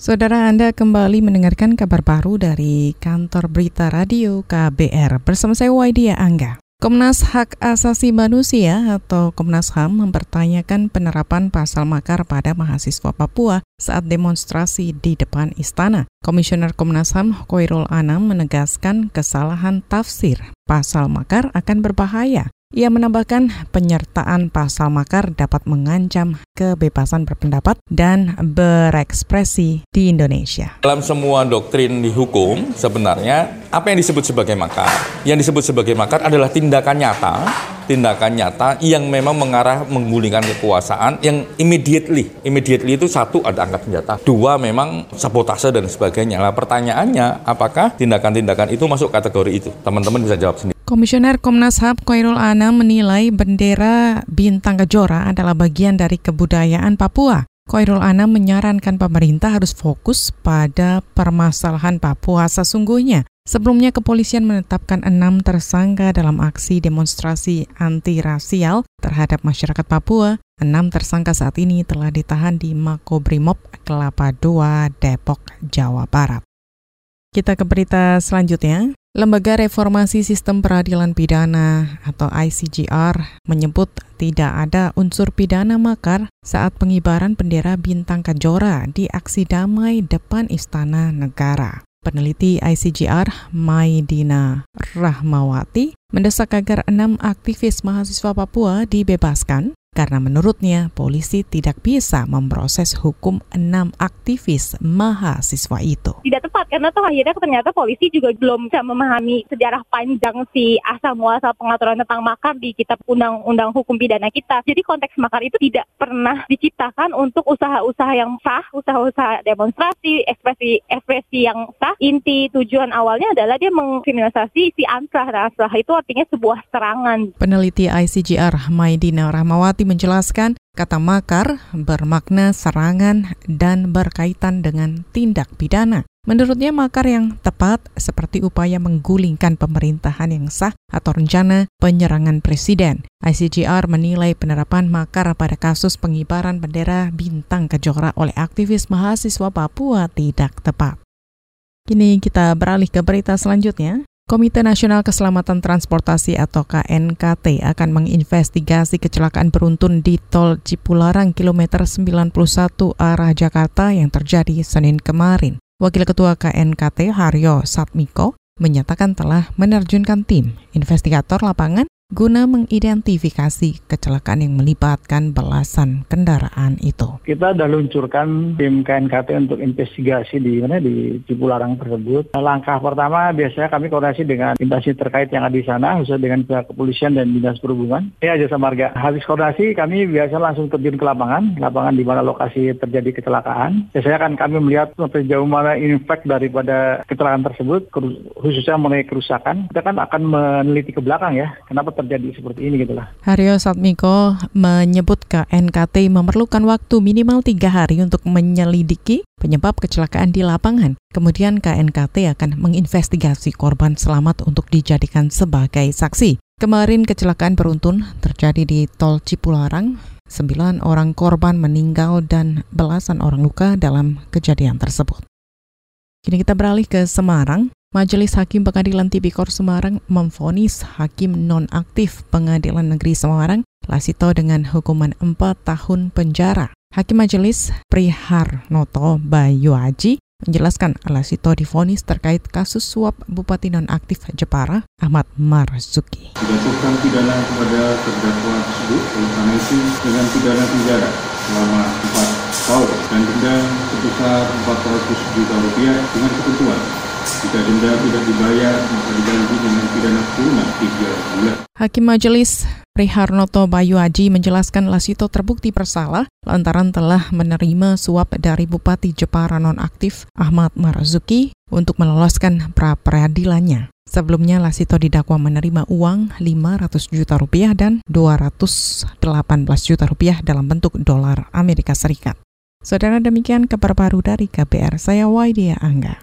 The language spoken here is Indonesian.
Saudara Anda kembali mendengarkan kabar baru dari kantor berita radio KBR bersama saya Waidia Angga. Komnas Hak Asasi Manusia atau Komnas HAM mempertanyakan penerapan pasal makar pada mahasiswa Papua saat demonstrasi di depan istana. Komisioner Komnas HAM Koirul Anam menegaskan kesalahan tafsir pasal makar akan berbahaya ia menambahkan penyertaan pasal makar dapat mengancam kebebasan berpendapat dan berekspresi di Indonesia. Dalam semua doktrin di hukum sebenarnya apa yang disebut sebagai makar? Yang disebut sebagai makar adalah tindakan nyata, tindakan nyata yang memang mengarah menggulingkan kekuasaan yang immediately. Immediately itu satu ada angkat senjata, dua memang sabotase dan sebagainya. Nah pertanyaannya apakah tindakan-tindakan itu masuk kategori itu? Teman-teman bisa jawab sendiri. Komisioner Komnas HAM Koirul Anam menilai bendera bintang kejora adalah bagian dari kebudayaan Papua. Koirul Anam menyarankan pemerintah harus fokus pada permasalahan Papua sesungguhnya. Sebelumnya kepolisian menetapkan enam tersangka dalam aksi demonstrasi anti-rasial terhadap masyarakat Papua. Enam tersangka saat ini telah ditahan di Makobrimob Kelapa II, Depok, Jawa Barat. Kita ke berita selanjutnya. Lembaga Reformasi Sistem Peradilan Pidana atau ICGR menyebut tidak ada unsur pidana makar saat pengibaran bendera bintang kejora di aksi damai depan Istana Negara. Peneliti ICGR Maidina Rahmawati mendesak agar enam aktivis mahasiswa Papua dibebaskan karena menurutnya polisi tidak bisa memproses hukum enam aktivis mahasiswa itu. Tidak tepat karena toh akhirnya ternyata polisi juga belum bisa memahami sejarah panjang si asal muasal pengaturan tentang makar di kitab undang-undang hukum pidana kita. Jadi konteks makar itu tidak pernah diciptakan untuk usaha-usaha yang sah, usaha-usaha demonstrasi, ekspresi-ekspresi yang sah. Inti tujuan awalnya adalah dia mengkriminalisasi si ansrah. Nah, ansrah itu artinya sebuah serangan. Peneliti ICGR Maidina Rahmawati menjelaskan kata makar bermakna serangan dan berkaitan dengan tindak pidana. Menurutnya makar yang tepat seperti upaya menggulingkan pemerintahan yang sah atau rencana penyerangan presiden. ICGR menilai penerapan makar pada kasus pengibaran bendera bintang kejora oleh aktivis mahasiswa Papua tidak tepat. Kini kita beralih ke berita selanjutnya. Komite Nasional Keselamatan Transportasi atau KNKT akan menginvestigasi kecelakaan beruntun di tol Cipularang kilometer 91 arah Jakarta yang terjadi Senin kemarin. Wakil Ketua KNKT Haryo Satmiko menyatakan telah menerjunkan tim investigator lapangan guna mengidentifikasi kecelakaan yang melibatkan belasan kendaraan itu. Kita sudah luncurkan tim KNKT untuk investigasi di mana di Cipularang tersebut. Langkah pertama biasanya kami koordinasi dengan instansi terkait yang ada di sana, khususnya dengan pihak kepolisian dan dinas perhubungan. Ya jasa marga. Habis koordinasi kami biasa langsung terjun ke lapangan, lapangan di mana lokasi terjadi kecelakaan. Biasanya kan kami melihat sampai jauh mana impact daripada kecelakaan tersebut, khususnya mengenai kerusakan. Kita kan akan meneliti ke belakang ya, kenapa terjadi seperti ini gitu lah. Haryo Satmiko menyebut KNKT memerlukan waktu minimal tiga hari untuk menyelidiki penyebab kecelakaan di lapangan. Kemudian KNKT akan menginvestigasi korban selamat untuk dijadikan sebagai saksi. Kemarin kecelakaan beruntun terjadi di Tol Cipularang. Sembilan orang korban meninggal dan belasan orang luka dalam kejadian tersebut. Kini kita beralih ke Semarang. Majelis Hakim Pengadilan Tipikor Semarang memfonis hakim nonaktif Pengadilan Negeri Semarang Lasito dengan hukuman 4 tahun penjara. Hakim Majelis Priharnoto Bayu Aji menjelaskan Lasito difonis terkait kasus suap Bupati nonaktif Jepara Ahmad Marzuki. Dijatuhkan pidana kepada terdakwa tersebut oleh karena itu dengan pidana penjara selama 4 tahun dan denda sebesar 400 juta rupiah dengan ketentuan jika denda tidak dibayar, maka diganti dengan pidana kurungan 3 bulan. Hakim Majelis Priharnoto Bayu Aji menjelaskan Lasito terbukti bersalah lantaran telah menerima suap dari Bupati Jepara nonaktif Ahmad Marzuki untuk meloloskan pra peradilannya. Sebelumnya Lasito didakwa menerima uang 500 juta rupiah dan 218 juta rupiah dalam bentuk dolar Amerika Serikat. Saudara demikian kabar baru dari KBR, saya Waidia Angga.